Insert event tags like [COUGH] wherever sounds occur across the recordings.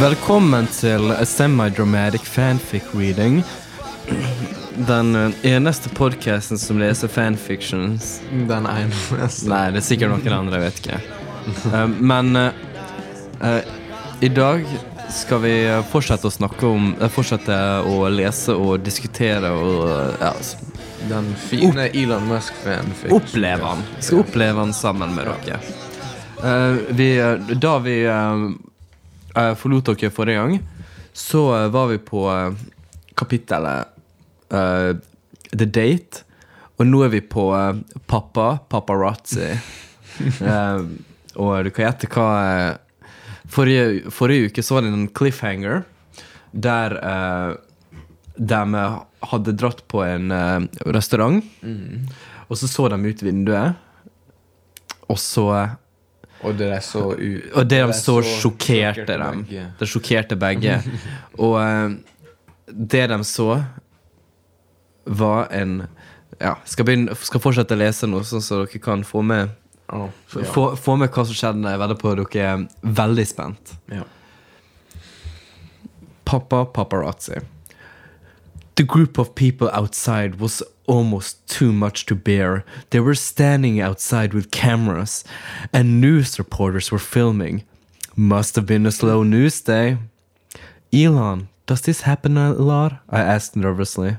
Velkommen til A Semi-Dramatic Fanfic Reading. Den eh, eneste podcasten som leser fanfictions. Den eneste. Nei, det er sikkert noen andre, jeg vet ikke. Uh, men uh, uh, i dag skal vi fortsette å snakke om Fortsette å lese og diskutere og ja, Den fine Elon Musk-fanfiction. oppleve den. Skal oppleve den sammen med dere. Vi, da vi eh, forlot dere forrige gang, så uh, var vi på uh, kapittelet The Date. Og nå er vi på Pappa Paparazzi. [LAUGHS] Og du kan gjette hva forrige, forrige uke så var det en cliffhanger der uh, de hadde dratt på en restaurant. Og så så de ut vinduet, og så Og det er så. Og det de der så, sjokkerte dem. begge. Det sjokkerte begge. [LAUGHS] og eh, det de så, var en Ja, skal, begynne, skal fortsette å lese nå, sånn så dere kan få med oh, ja. få, få med hva som skjedde. Jeg vedder på at dere er veldig spent. Ja. Pappa Paparazzi. The group of people outside was almost too much to bear. They were standing outside with cameras, and news reporters were filming. Must have been a slow news day. Elon, does this happen a lot? I asked nervously.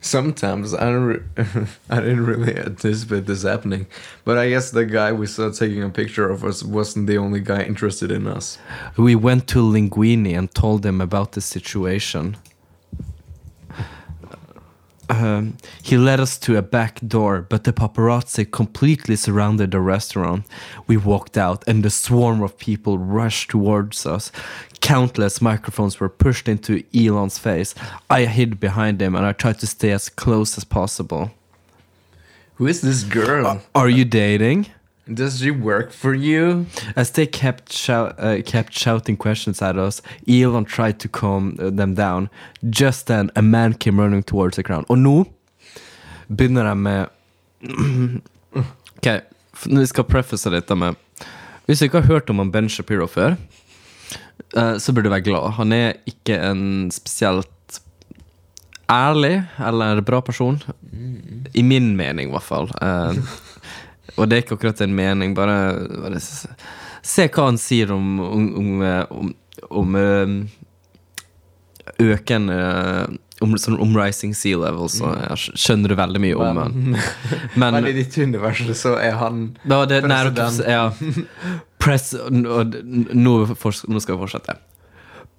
Sometimes I don't re- [LAUGHS] I didn't really anticipate this happening, but I guess the guy we saw taking a picture of us wasn't the only guy interested in us. We went to Linguini and told them about the situation. Um, he led us to a back door, but the paparazzi completely surrounded the restaurant. We walked out, and the swarm of people rushed towards us. Countless microphones were pushed into Elon's face. I hid behind him, and I tried to stay as close as possible. Who is this girl? Are you dating? Does she work for you? As they kept shout, uh, kept shouting questions at us, Elon tried to calm uh, them down. Just then, a man came running towards the ground. Og nå begynner de med Ok, vi skal preface dette med Hvis du ikke har hørt om han Ben Shapiro før, uh, så burde du være glad. Han er ikke en spesielt ærlig eller bra person. I min mening, i hvert fall. Eh, og det er ikke akkurat en mening, bare, bare se hva han sier om, om, om, eh, om, eh, økende om, sånn, om rising sea level, så jeg skjønner du veldig mye om han. [LAUGHS] Men Men i ditt univers så er han da, det, nei, President. ja. Press, nå, nå skal vi fortsette.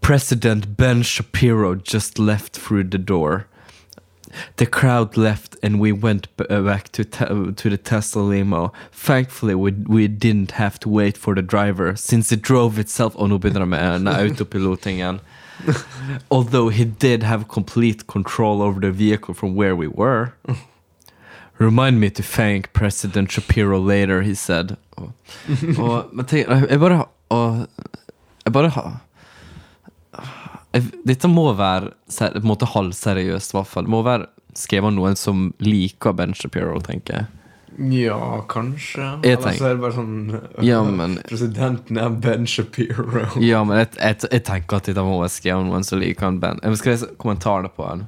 President Ben Shapiro just left through the door. The crowd left and we went b- uh, back to, to the Tesla limo. Thankfully, we, we didn't have to wait for the driver since it drove itself. Og [LAUGHS] nå begynner det med den autopilotingen. Although he did have complete control over the vehicle from where we were. [LAUGHS] Remind me to thank President Shapiro later, he said. Og, og men tenk, jeg bare og, Dette må være på en måte halvseriøst, i hvert fall. Det må være skrevet av noen som liker Ben Shapiro, tenker jeg. Ja, kanskje. Jeg Eller så er det bare sånn Ja, men, Presidenten er Ben Shapiro. [LAUGHS] ja, men jeg, jeg, jeg tenker at dette må være skrevet av noen som liker han Ben. Jeg skal lese kommentarene på han.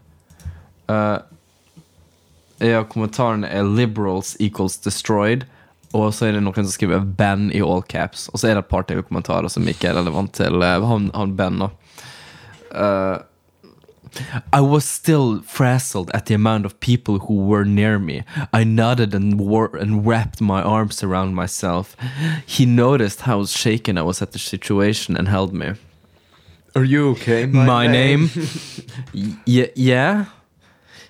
Uh, ja, kommentaren er 'liberals equals destroyed'. Og så er det noen som skriver 'Ben' i all caps. Og så er det et par TV-kommentarer som ikke er relevant til uh, han, han Ben. da. Uh, I was still frazzled at the amount of people who were near me. I nodded and, wor- and wrapped my arms around myself. He noticed how shaken I was at the situation and held me. Are you okay? My, name? [LAUGHS] Y- yeah.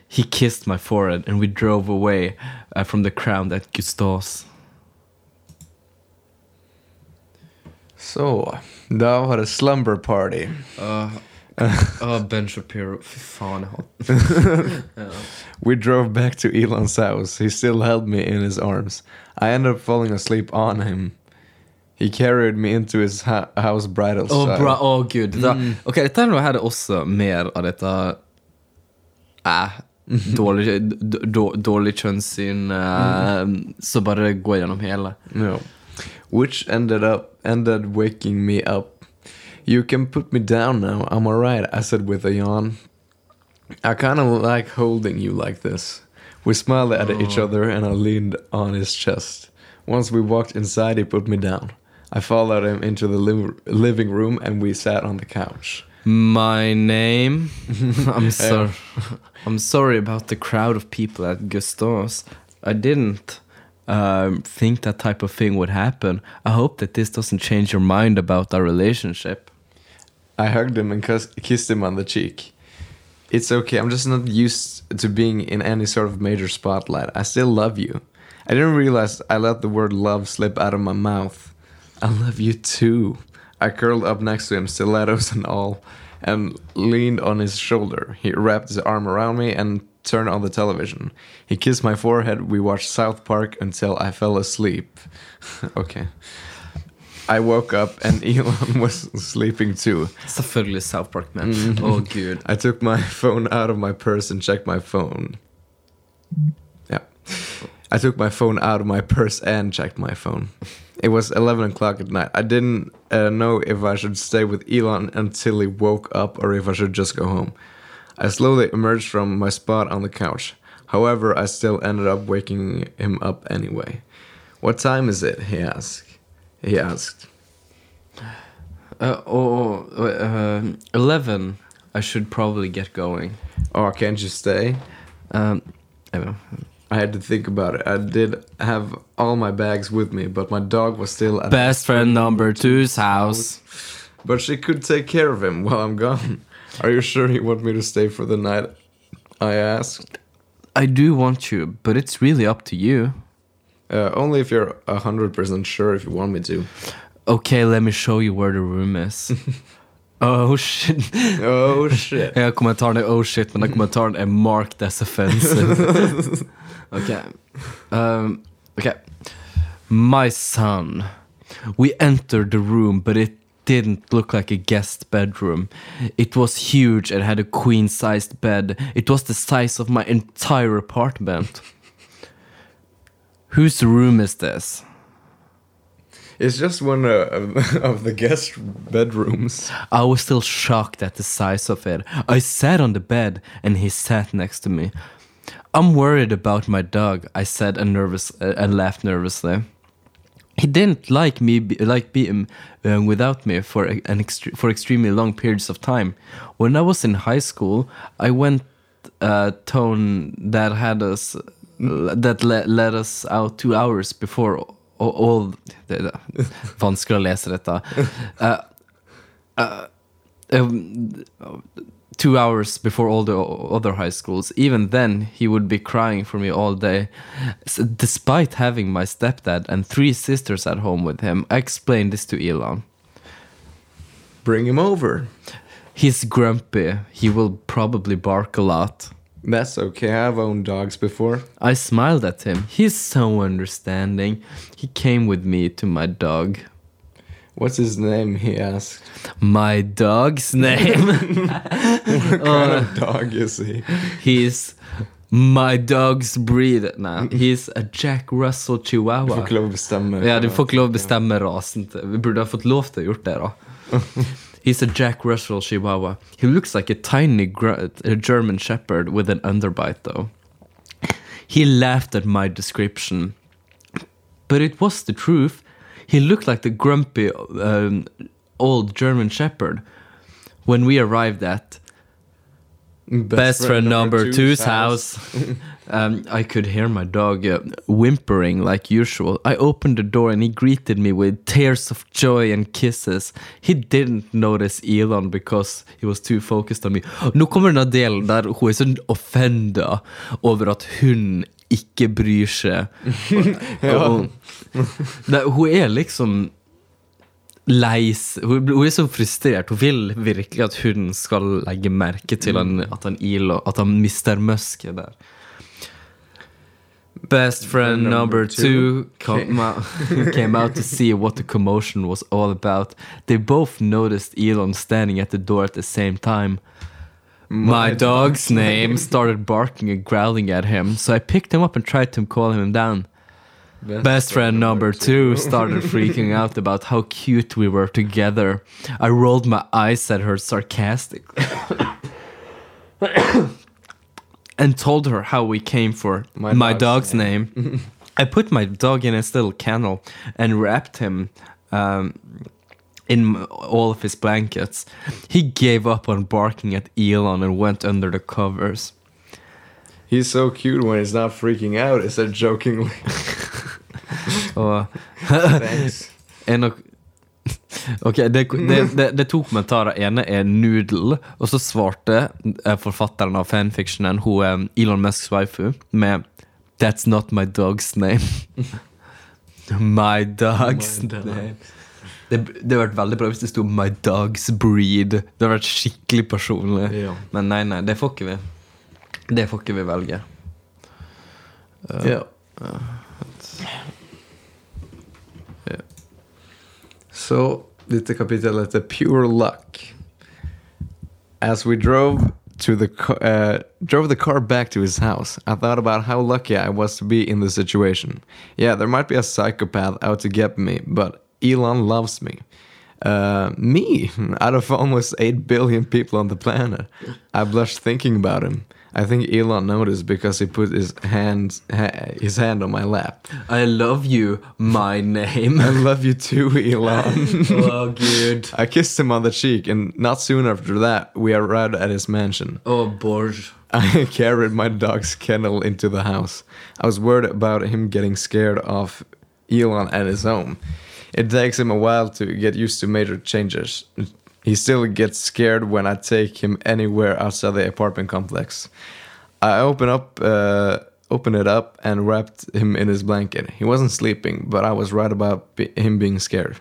He kissed my forehead and we drove away uh, from the crowd at Gustavs. Så, da var det slumber party. [LAUGHS] oh, Ben Shapiro. Fy faen, [LAUGHS] jeg We drove back to Elon's house. He still held me in his arms. I ended up falling asleep on him. He carried me into his ha house bridal Å, style. bra. Å, gud. Da, ok, dette noe her er også mer av dette eh, [LAUGHS] dårlig, dårlig kjønnssyn eh, Så bare gå gjennom hele. No. Which ended up ended waking me up. You can put me down now. I'm alright, I said with a yawn. I kind of like holding you like this. We smiled at each other and I leaned on his chest. Once we walked inside, he put me down. I followed him into the liv- living room and we sat on the couch. My name. [LAUGHS] I'm sorry. I'm sorry about the crowd of people at Gustav's. I didn't um, think that type of thing would happen. I hope that this doesn't change your mind about our relationship. I hugged him and kiss- kissed him on the cheek. It's okay, I'm just not used to being in any sort of major spotlight. I still love you. I didn't realize I let the word love slip out of my mouth. I love you too. I curled up next to him, stilettos and all, and leaned on his shoulder. He wrapped his arm around me and turned on the television. He kissed my forehead. We watched South Park until I fell asleep. [LAUGHS] okay. I woke up and [LAUGHS] Elon was sleeping too. Selvfølgelig South Park, man. Å, gud. I took my [LAUGHS] phone out of my purse and checked my phone. Yeah. I took my phone out of my purse and checked my phone. It was 11 o'clock at night. I didn't uh, know if I should stay with Elon until he woke up or if I should just go home. I slowly emerged from my spot on the couch. However, I still ended up waking him up anyway. What time is it? He asked. He asked. Uh, oh, uh, 11. I should probably get going. Oh, can't you stay? Um, I don't know. I had to think about it. I did have all my bags with me, but my dog was still at Best friend number two's house. But she could take care of him while I'm gone. Are you sure you want me to stay for the night? I asked. I do want you, but it's really up to you. Uh, only if you're a hundred percent sure if you want me to. Okay, let me show you where the room is. [LAUGHS] oh shit. Oh shit. [LAUGHS] Ja, kommentaren är oh shit, men den kommentaren är marked as offensive. [LAUGHS] okay. Um, okay. My son. We entered the room, but it didn't look like a guest bedroom. It was huge and had a queen sized bed. It was the size of my entire apartment. Whose room is this? It's just one uh, of- [LAUGHS] of the guest bedrooms. I was still shocked at the size of it. I sat on the bed and he sat next to me. I'm worried about my dog, I said and nervous uh, and laughed nervously. He didn't like me be, like being uh, without me for an for extremely long periods of time. When I was in high school, I went uh, tone that had us that le led us out two hours before all, all det er vanskelig å lese dette. [LAUGHS] Uh, uh, um, two hours before all the other high schools. Even then, he would be crying for me all day. S despite having my stepdad and three sisters at home with him, I explained this to Elon. Bring him over. He's grumpy. He will probably bark a lot. That's okay. I've owned dogs before. I smiled at him. He's so understanding. He came with me to my dog. What's his name? He asked. My dog's [LAUGHS] name? What kind of uh, dog is he? He's my dog's breed. Nah, he's a Jack Russell Chihuahua. Du får ikke lov å bestemme. Ja, du får ikke lov å bestemme rasen. Vi burde ha fått lov til å gjort det, da. [LAUGHS] He's a Jack Russell Chihuahua. He looks like a tiny a German Shepherd with an underbite, though. He laughed at my description, but it was the truth. He looked like the grumpy um, old German Shepherd. When we arrived at best, friend, number two's house. um, I could hear my dog uh, whimpering like usual. I opened the door and he greeted me with tears of joy and kisses. He didn't notice Elon because he was too focused on me. Nå kommer den delen der hun er sånn offenda over at hun ikke bryr seg. [LAUGHS] ja. Hun er liksom lei hun, hun er så frustrert. Hun vil virkelig at hun skal legge merke til han, at han iler, at han mister Musk er der. Best friend number two came [LAUGHS] out, came out to see what the commotion was all about. They both noticed Elon standing at the door at the same time. My dog's name started barking and growling at him, so I picked him up and tried to calm him down. Best friend number two started freaking out about how cute we were together. I rolled my eyes at her sarcastically [COUGHS] and told her how we came for My my, dog's dog's name. I put my dog in his little kennel and wrapped him um, in all of his blankets. He gave up on barking at Elon and went under the covers. He's so cute when he's not freaking out. I said jokingly. [LAUGHS] Og [LAUGHS] [LAUGHS] Ok, det, det, det, det to kommentarer. ene er noodle, og så svarte eh, forfatteren av fanfictionen, hun er Elon Musks waifu, med That's not my dog's name. [LAUGHS] my dog's My dog. name. Det, det hadde vært veldig bra hvis det sto My dog's breed. Det hadde vært skikkelig personlig. Ja. Men nei, nei, det får ikke vi. Det får ikke vi velge. Yeah. Så dette kapittelet heter Pure Luck. As we drove to the uh, drove the car back to his house, I thought about how lucky I was to be in the situation. Yeah, there might be a psychopath out to get me, but Elon loves me. Uh, me, [LAUGHS] out of almost 8 billion people on the planet. I blushed thinking about him. I think Elon noticed because he put his hand, ha- his hand on my lap. I love you, my [LAUGHS] name. I love you too, Elon. [LAUGHS] oh, good. I kissed him on the cheek, and not soon after that, we arrived at his mansion. Oh, Borge. I [LAUGHS] carried my dog's kennel into the house. I was worried about him getting scared of Elon at his home. It takes him a while to get used to major changes. He still gets scared when I take him anywhere outside the apartment complex. I open up, uh, open it up, and wrapped him in his blanket. He wasn't sleeping, but I was right about him being scared.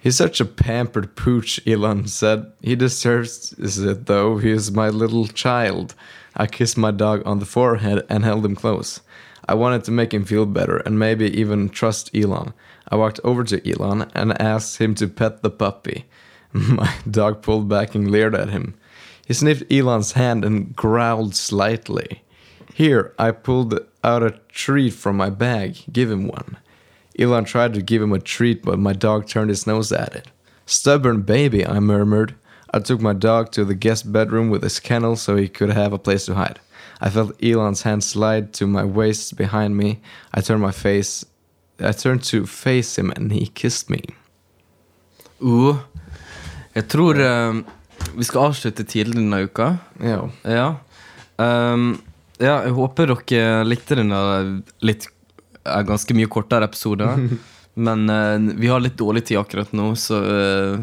He's such a pampered pooch, Elon said. He deserves it, though. He is my little child. I kissed my dog on the forehead and held him close. I wanted to make him feel better and maybe even trust Elon. I walked over to Elon and asked him to pet the puppy. [LAUGHS] My dog pulled back and leered at him. He sniffed Elon's hand and growled slightly. Here, I pulled out a treat from my bag. Give him one. Elon tried to give him a treat, but my dog turned his nose at it. Stubborn baby, I murmured. I took my dog to the guest bedroom with his kennel so he could have a place to hide. I felt Elon's hand slide to my waist behind me. I turned my face. I turned to face him, and he kissed me. Uh, jeg tror eh, vi skal avslutte tidlig denne uka. Ja. Ja. Um, ja, jeg håper dere likte denne litt eh, ganske mye kortere episoden. [LAUGHS] Men uh, vi har litt dårlig tid akkurat nå, så uh,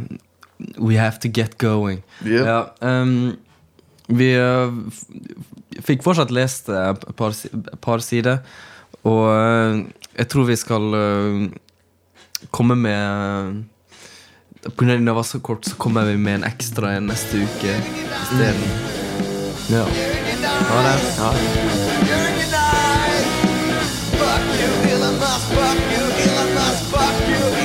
we have to get going. Yep. Ja, um, vi uh, fikk fortsatt lest et par, par sider, og jeg tror vi skal komme med Pga. den var så kort, så kommer vi med en ekstra en neste uke isteden. Ja. Ha det. Ja. Fuck you, Elon Musk, fuck you, Elon Musk, fuck you.